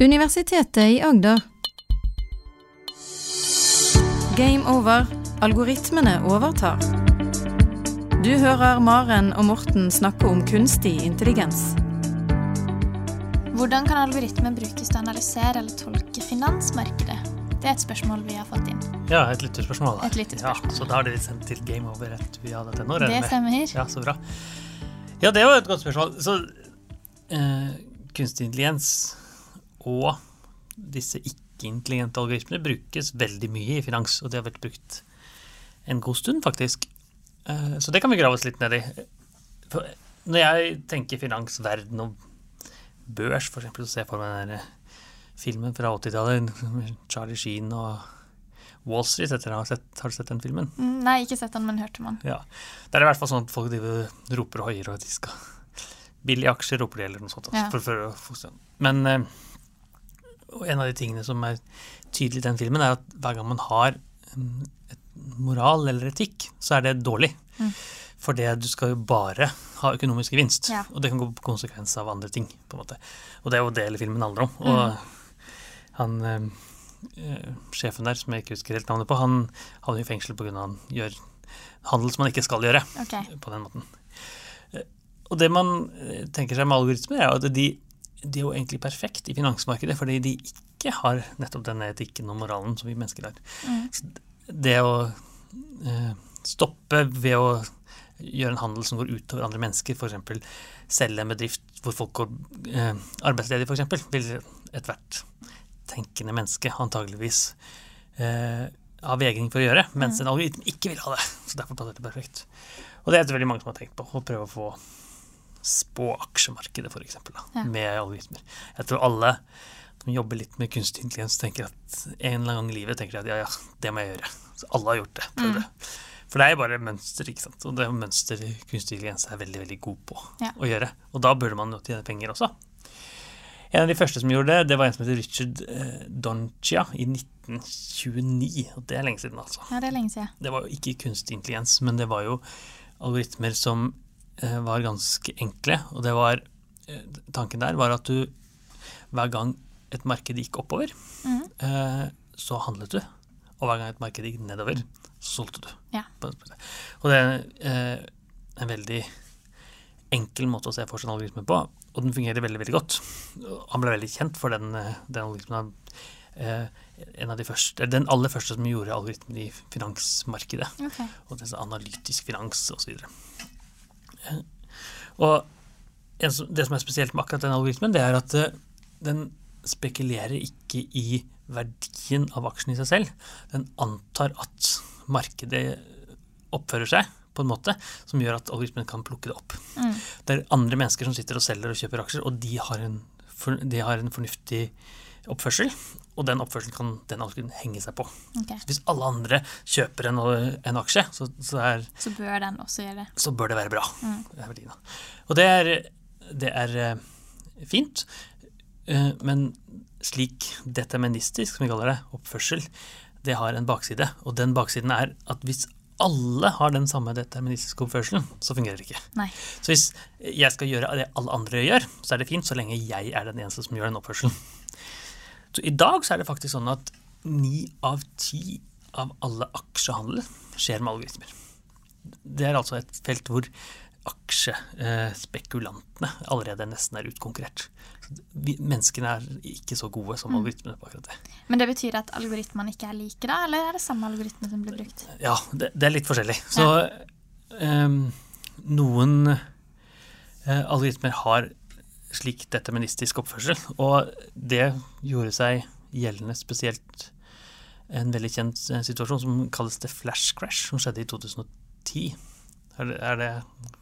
Universitetet i Agder. Game over. Algoritmene overtar. Du hører Maren og Morten snakke om kunstig intelligens. Hvordan kan algoritmer brukes til å analysere eller tolke finansmarkedet? Det er et spørsmål vi har fått inn. Ja, et lytterspørsmål. Et lytterspørsmål. Ja, så da har dere sendt til gameover.no. Det stemmer. Ja, så bra. Ja, det var et godt spørsmål. Så uh, kunstig intelligens og disse ikke-intelligente algoritmene brukes veldig mye i finans, og det har vært brukt en god stund, faktisk. Eh, så det kan vi grave oss litt ned i. Når jeg tenker finansverden og børs, eksempel, så ser jeg for meg den filmen fra 80-tallet, Charlie Sheen og Wall Street, etter å ha sett, har du sett den filmen? Mm, Nei, ikke sett den, men hørte man. Ja. Det er i hvert fall sånn at folk roper hoier, og at de skal Billige aksjer, roper de, eller noe sånt. Altså, Ja. for, for, for. Men eh, og en av de tingene som er tydelig i den filmen, er at hver gang man har et moral eller etikk, så er det dårlig. Mm. For det du skal jo bare ha økonomisk gevinst, Ja. og det kan gå på konsekvens av andre ting. på en måte. Og det er jo det hele filmen handler om. Og Mm. han eh, eh, sjefen der, som jeg ikke husker helt navnet på, han havner i fengsel pga. han gjør handel som han ikke skal gjøre Okay. på den måten. Eh, Og det man eh, tenker seg med algoritmer, er at de, de er jo egentlig perfekt i finansmarkedet, fordi de ikke har nettopp denne etikken og moralen som vi mennesker har. Mm. Det å eh, stoppe ved å gjøre en handel som går utover andre mennesker, f.eks. selge en bedrift hvor folk går eh, arbeidsledige, f.eks., vil ethvert tenkende menneske antageligvis eh, ha vegring for å gjøre, mens en algoritme ikke vil ha det. Så derfor passer det perfekt. Og det er det veldig mange som har tenkt på, å prøve å få spå aksjemarkedet, f.eks., Ja. med algoritmer. Jeg tror alle som jobber litt med kunstig intelligens, tenker at en eller annen gang i livet tenker at ja, ja, det må jeg gjøre. Så alle har gjort det. prøv Mm. det. For det er jo bare mønster, ikke sant. Og det er mønster kunstig intelligens er veldig, veldig god på Ja. å gjøre. Og da burde man jo tjene penger også. En av de første som gjorde det, det var en som heter Richard eh, Doncia i 1929. Og det er lenge siden, altså. Ja, det er lenge siden. Det var jo ikke kunstig intelligens, men det var jo algoritmer som var ganske enkle. Og det var eh, Tanken der var at du hver gang et marked gikk oppover, mm. eh, så handlet du. Og hver gang et marked gikk nedover, så solgte du. Ja. Og det er eh, en veldig enkel måte å se for seg en algoritme på, og den fungerer veldig veldig godt. Han ble veldig kjent for den, eh, den algoritmen. Eh, en av de første, den aller første som gjorde algoritmen i finansmarkedet Okay. og det så analytisk finans osv. Eh, Og en som- det som er spesielt med akkurat den algoritmen, det er at eh, den spekulerer ikke i verdien av aksjen i seg selv. Den antar at markedet oppfører seg på en måte som gjør at algoritmen kan plukke det opp. Mm. Det er andre mennesker som sitter og selger og kjøper aksjer, og de har en, de har en fornuftig oppførsel, og den oppførselen kan den aksjen henge seg på. Okay. Hvis alle andre kjøper en, en aksje, så, så, er, Så bør den også gjøre det. så bør det være bra. Mm. Det. Og det er, det er eh, fint, eh, men slik deterministisk, som vi kaller det, oppførsel, det har en bakside. Og den baksiden er at hvis alle har den samme deterministiske oppførselen, så fungerer det ikke. Nei. Så hvis jeg skal gjøre det alle andre gjør, så er det fint så lenge jeg er den eneste som gjør den oppførselen. Så i dag så er det faktisk sånn at ni av ti av alle aksjehandler skjer med algoritmer. Det er altså et felt hvor aksjespekulantene allerede nesten er utkonkurrert. Vi, menneskene er ikke så gode som algoritmene på akkurat det. Men det betyr at algoritmene ikke er like, da? Eller er det samme algoritme som blir brukt? Ja, det, det er litt forskjellig. Så ehm, noen uh, algoritmer har slik deterministisk oppførsel, og det gjorde seg gjeldende spesielt en veldig kjent eh, situasjon som kalles det flash crash, som skjedde i 2010. Er det, er det,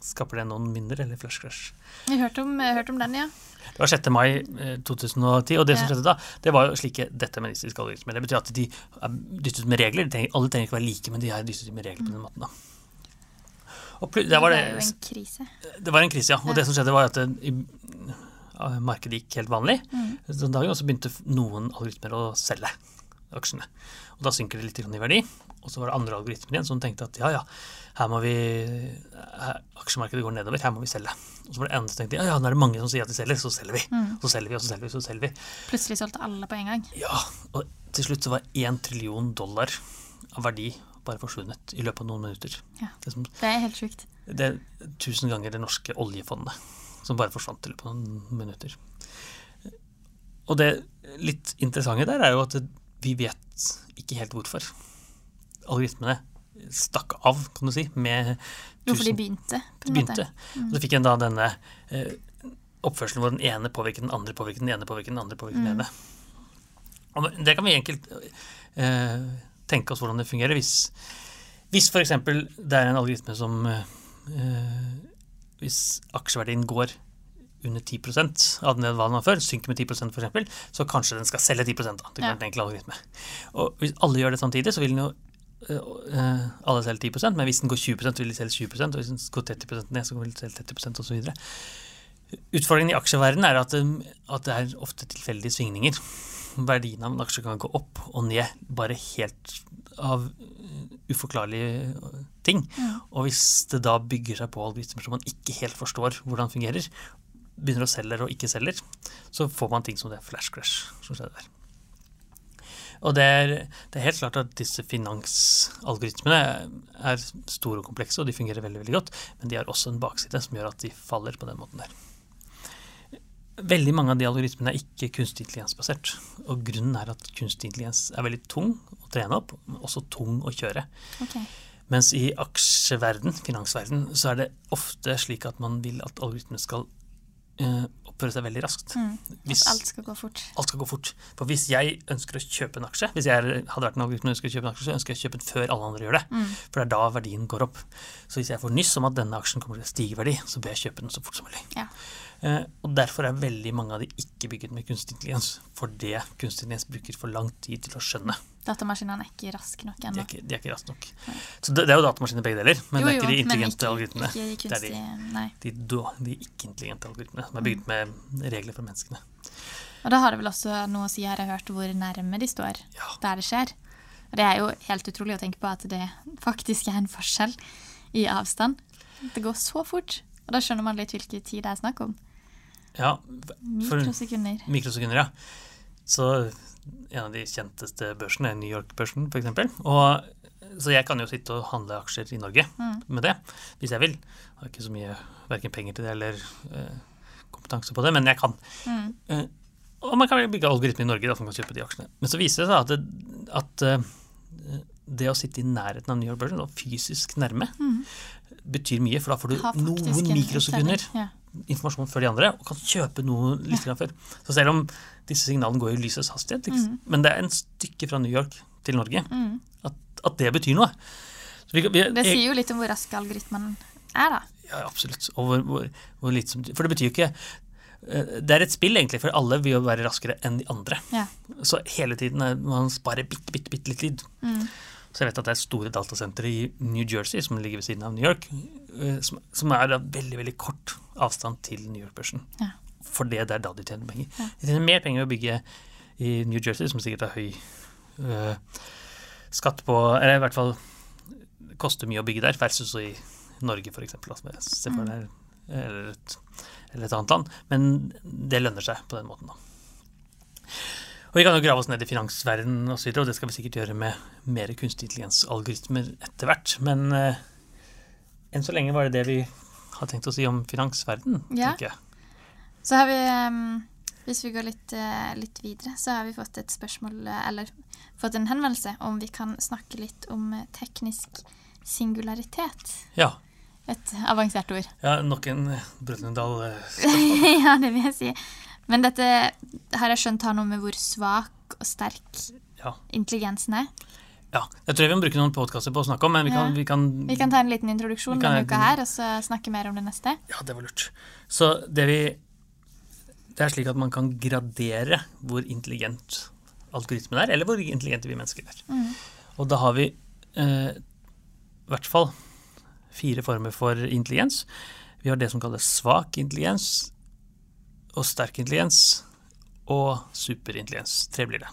skaper det noen mindre, eller flash crash? Jeg har hørt om, hørt om den, ja. Det var 6. mai eh, 2010, og det som skjedde da, det var jo slike deterministiske algoritmer. Det betyr at de er dyttet ut med regler. De trenger, alle trenger ikke være like, men de er dyttet ut med regler på den måten. da. Og det var det er jo en krise. det var en krise, ja. Og Ja. det som skjedde, var at det, i, ja, markedet gikk helt vanlig Mm. den dagen, også begynte noen algoritmer å selge aksjene. Og da synker det litt i verdi. Og så var det andre algoritmer igjen som tenkte at ja, ja, her må vi her, Aksjemarkedet går nedover, her må vi selge. Og så var det andre som tenkte ja, ja, nå er det mange som sier at de selger, så selger vi. Mm. Så selger vi, og så selger vi, så selger vi. Plutselig solgte alle på en gang. Ja, og til slutt så var én trillion dollar av verdi bare forsvunnet i løpet av noen minutter. Ja. Det er helt sjukt. det er tusen ganger det norske oljefondet som bare forsvant i løpet av noen minutter. Og det litt interessante der er jo at vi vet ikke helt hvorfor. Algoritmene stakk av, kan du si, med tusen... Hvorfor de begynte, på en begynte. måte. Og så fikk en da denne eh, oppførselen hvor den ene påvirket den andre, påvirket den ene, påvirket den andre, påvirket den Mm. ene. Og det kan vi enkelt eh, tenke oss hvordan det fungerer. Hvis, hvis f.eks. det er en algoritme som eh, Hvis aksjeverdien går under 10 av den var før, synker med 10% f.eks., så kanskje den skal selge 10 da. Det kan Ja. en enkel algoritme. Og hvis alle gjør det samtidig, så vil den jo eh, alle selge 10% men hvis den går 20 så vil de selge 20 og hvis den går 30% ned, så vil de selge 30% osv. Utfordringen i aksjeverdenen er at, at det er ofte tilfeldige svingninger. Verdien av en aksje kan gå opp og ned bare helt av uh, uforklarlige uh, ting. Mm. Og hvis det da bygger seg på algoritmer som man ikke helt forstår hvordan fungerer, begynner å selge og ikke selger, så får man ting som det flash crash som skjedde der. Og det er, det er helt klart at disse finansalgoritmene er store og komplekse, og de fungerer veldig, veldig godt, men de har også en bakside som gjør at de faller på den måten der. Veldig mange av de algoritmene er ikke kunstig intelligensbasert. Og grunnen er at kunstig intelligens er veldig tung å trene opp, men også tung å kjøre. Okay. Mens i aksjeverden, finansverden, så er det ofte slik at man vil at algoritmene skal oppføre seg veldig raskt. Mm. Hvis- alt skal gå fort. Alt skal gå fort. For hvis jeg ønsker å kjøpe en aksje, hvis jeg hadde vært en algoritme og ønsker å kjøpe en aksje, så ønsker jeg å kjøpe den før alle andre gjør det. Mm. For det er da verdien går opp. Så hvis jeg får nyss om at denne aksjen kommer til å stige i verdi, så bør jeg kjøpe den så fort som mulig. Ja. Uh, og derfor er veldig mange av de ikke bygget med kunstig intelligens. For det kunstig intelligens bruker for lang tid til å skjønne. Datamaskinene er ikke raske nok De ennå. ikke, de er ikke raske nok. Så det, det er jo datamaskiner begge deler, men det er ikke de intelligente ikke- algoritmene. Ikke kunstig, Det er de-. De, de ikke-intelligente algoritmene som er bygd med regler for menneskene. Og da har det vel også noe å si, har jeg hørt, hvor nærme de står Ja. der det skjer. Og det er jo helt utrolig å tenke på at det faktisk er en forskjell i avstand. Det går så fort. Og da skjønner man litt hvilken tid det er snakk om. Ja, for Mikrosekunder. mikrosekunder, ja. Så en av de kjenteste børsene New York-børsen, f.eks. Så jeg kan jo sitte og handle aksjer i Norge Mm. med det, hvis jeg vil. Jeg har ikke så mye verken penger til det eller eh, kompetanse på det, men jeg kan. Mm. Eh, og man kan bygge algoritmer i Norge da, som kan kjøpe de aksjene. Men så viser det seg at, det, at eh, det å sitte i nærheten av New York-børsen, fysisk nærme, Mm. betyr mye, for da får du noen mikrosekunder. Ja. Informasjon før de andre, og kan kjøpe noe litt ja. før. Så selv om disse signalene går i lysets hastighet, mm. men det er en stykke fra New York til Norge, Mm. at, at det betyr noe. Så vi, vi, Det sier jo litt om hvor rask algoritmen er, da. Ja, absolutt. Og hvor, hvor, hvor litt, som For det betyr jo ikke eh, Det er et spill, egentlig, for alle vil jo være raskere enn de andre. Ja. Så hele tiden er man sparer bitte, bitte, bitte litt lyd. Mm. Så jeg vet at det er store datasentre i New Jersey, som ligger ved siden av New York, eh, som, som er av veldig, veldig kort avstand til New York-børsen. Ja. For det er da de tjener penger. Ja. De tjener mer penger ved å bygge i New Jersey, som sikkert har høy øh, skatt på Eller i hvert fall koster mye å bygge der, versus i Norge, f.eks. Eller, eller, et, eller et annet land. Men det lønner seg på den måten, da. Og Vi kan jo grave oss ned i finansverdenen osv., og det skal vi sikkert gjøre med mer kunstig intelligens-algoritmer etter hvert. Men eh, enn så lenge var det det vi har tenkt å si om finansverden, Ja. tenker jeg. Så har vi, um, hvis vi går litt, uh, litt videre, så har vi fått et spørsmål, eh, eller fått en henvendelse om vi kan snakke litt om teknisk singularitet. Ja. Et avansert ord. ja nok en Brønnøydal eh, ja, det vil jeg si. Men dette har jeg skjønt har noe med hvor svak og sterk Ja. intelligensen er. ja. Jeg tror jeg vi må bruke noen podkaster på å snakke om, men vi kan, Ja. vi kan, Vi kan ta en liten introduksjon denne uka her, og så snakke mer om det neste. Ja, det var lurt. Så det vi Det er slik at man kan gradere hvor intelligent algoritmen er, eller hvor intelligente vi mennesker er. Mm. Og da har vi eh, i hvert fall fire former for intelligens. Vi har det som kalles svak intelligens, og sterk intelligens, og superintelligens. Tre blir det.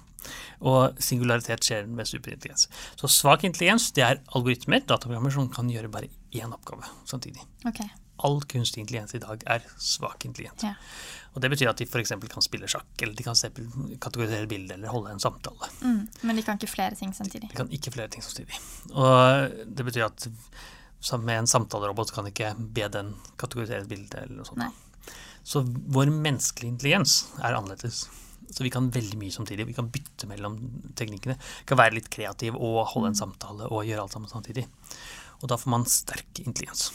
Og singularitet skjer med superintelligens. Så svak intelligens det er algoritmer, dataprogrammer, som kan gjøre bare én oppgave samtidig. Okay. All kunstig intelligens i dag er svak intelligens. Ja. Og Det betyr at de f.eks. kan spille sjakk, eller de kan kategorisere bilder eller holde en samtale. Mm. Men de kan ikke flere ting samtidig. De kan ikke flere ting samtidig. Og det betyr at med en samtalerobot kan ikke be den kategorisere et bilde eller noe sånt. Nei. Så vår menneskelige intelligens er annerledes. Så vi kan veldig mye samtidig. Vi kan bytte mellom teknikkene. Vi kan være litt kreativ og holde en samtale og gjøre alt sammen samtidig. Og da får man sterk intelligens.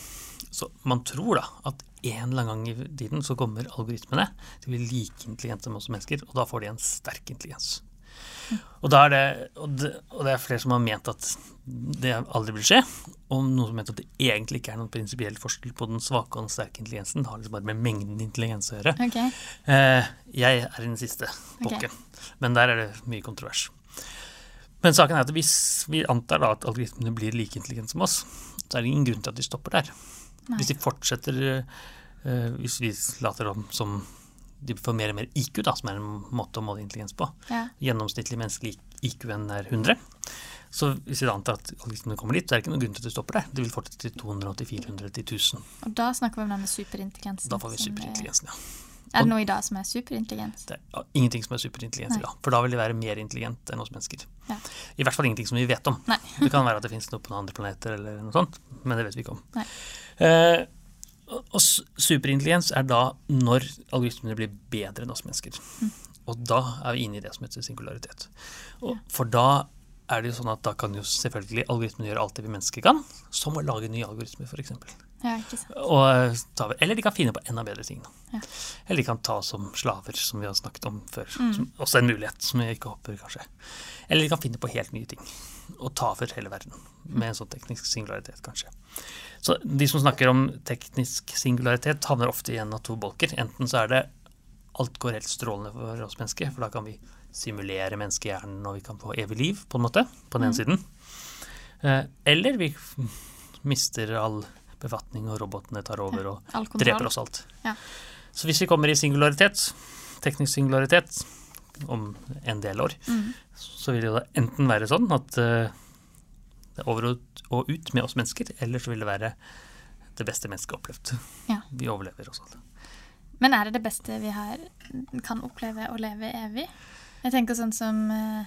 Så man tror da at en eller annen gang i tiden så kommer algoritmene til å bli like intelligente som oss mennesker, og da får de en sterk intelligens. Og, er det, og, det, og det er flere som har ment at det aldri vil skje. Og noen som mente at det egentlig ikke er noen prinsipiell forskjell på den svake og den sterke intelligensen. Det har liksom bare med mengden intelligens å gjøre. Okay. Eh, jeg er i den siste bolken, men der er det mye kontrovers. Men saken er at hvis vi antar da at algoritmene blir like intelligente som oss, så er det ingen grunn til at de stopper der. Nei. Hvis de fortsetter eh, Hvis vi later om som de får mer og mer IQ, da, som er en måte å måle intelligens på. Ja. Gjennomsnittlig menneskelig IQ-en er 100. Så hvis vi antar at algoritmene kommer dit, så er det ikke noen grunn til at de stopper der. De vil fortsette til 200, til 400, til 1000. Og da snakker vi om denne superintelligensen. Da får vi eh, superintelligensen, ja. Er det noe i dag som er superintelligens? Det er ingenting som er superintelligens i dag. For da vil de være mer intelligent enn oss mennesker. Ja. I hvert fall ingenting som vi vet om. Det kan være at det finnes noe på noen andre planeter, eller noe sånt, men det vet vi ikke om. Nei. Eh, og superintelligens er da når algoritmene blir bedre enn oss mennesker. Mm. Og da er vi inne i det som heter singularitet. Og, For da er det jo sånn at da kan jo selvfølgelig algoritmene gjøre alt det vi mennesker kan, som å lage nye algoritmer, f.eks. Ja, ikke. Og eh, Eller de kan finne på enda bedre ting. Ja. Eller de kan ta oss som slaver, som vi har snakket om før. Mm. Som også en mulighet, som jeg ikke håper, kanskje. Eller de kan finne på helt nye ting. Og ta over hele verden. Med en sånn teknisk singularitet, kanskje. Så de som snakker om teknisk singularitet, havner ofte i en av to bolker. Enten så er det alt går helt strålende for oss mennesker, for da kan vi simulere menneskehjernen, og vi kan få evig liv, på en måte, på den ene siden. Eh, Eller vi mister all befatning, og robotene tar over og dreper oss alt. Ja. Så hvis vi kommer i singularitet, teknisk singularitet, om en del år, Mm. så vil det da enten være sånn at uh, det er over og ut, med oss mennesker, eller så vil det være det beste mennesket har opplevd. Ja. Vi overlever oss alle. Men er det det beste vi her kan oppleve å leve evig? Jeg tenker sånn som eh,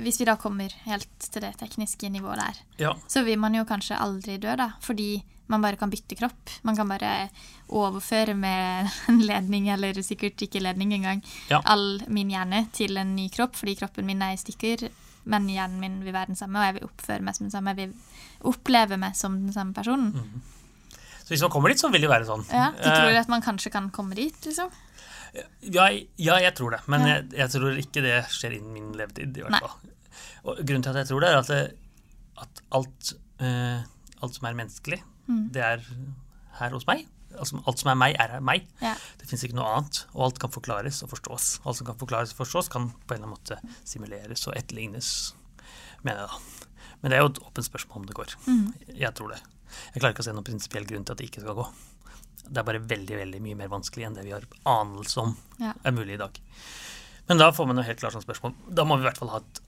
Hvis vi da kommer helt til det tekniske nivået der, Ja. så vil man jo kanskje aldri dø, da. Fordi man bare kan bytte kropp. Man kan bare overføre med en ledning, eller sikkert ikke ledning engang, Ja. all min hjerne til en ny kropp, fordi kroppen min er i stykker. Men hjernen min vil være den samme, og jeg vil oppføre meg som den samme. Jeg vil oppleve meg som den samme personen. Så hvis man kommer dit, så vil det være sånn. Ja, Du Eh, tror at man kanskje kan komme dit, liksom? Ja, ja, jeg tror det. Men Ja. jeg, jeg tror ikke det skjer innen min levetid. i hvert Nei. fall. Og grunnen til at jeg tror det, er at, det, at alt, uh, alt som er menneskelig, Mm. det er her hos meg. Altså, alt som er meg, er meg. Ja. Det fins ikke noe annet. Og alt kan forklares og forstås. Alt som kan forklares og forstås, kan på en eller annen måte simuleres og etterlignes, mener jeg da. Men det er jo et åpent spørsmål om det går. Mm. Jeg tror det. Jeg klarer ikke å se noen prinsipiell grunn til at det ikke skal gå. Det er bare veldig veldig mye mer vanskelig enn det vi har anelse om Ja. er mulig i dag. Men da får man jo helt klart sånn spørsmål. Da må vi i hvert fall ha et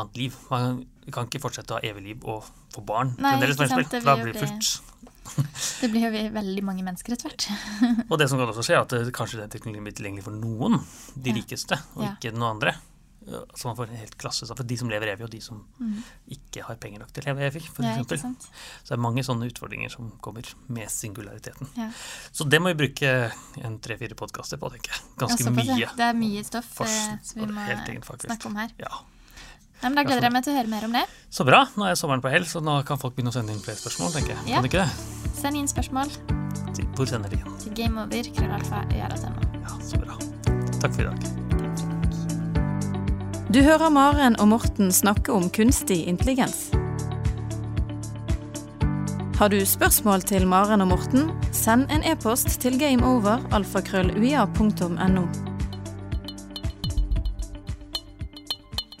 annet liv. Man kan ikke fortsette å ha evig liv og få barn. Nei, det ikke sant, det blir Da blir det fullt. Det blir jo veldig mange mennesker etter hvert. Og det som kan også skje, er at kanskje den teknologien blir tilgjengelig for noen, de rikeste, og Ja. ikke noen andre. Så man får en helt klasse, for de som lever evig, og de som Mm. ikke har penger nok til å leve evig, for Ja, eksempel. Så det er mange sånne utfordringer som kommer med singulariteten. Ja. Så det må vi bruke en tre-fire podkaster på, tenker jeg. Ganske Ja, mye. Det er mye stoff eh, som vi må snakke om her. Ja. Nei, men da gleder jeg meg til å høre mer om det. Så bra. Nå er sommeren på hell, så nå kan folk begynne å sende inn flere spørsmål, tenker jeg. Ja. Kan ikke det? Send inn spørsmål Til- Hvor sender de igjen? til gameover, krøllalfa, øya.no. Ja, så bra. Takk for i dag. Du hører Maren og Morten snakke om kunstig intelligens. Har du spørsmål til Maren og Morten, send en e-post til gameover.alfakrølluia.no.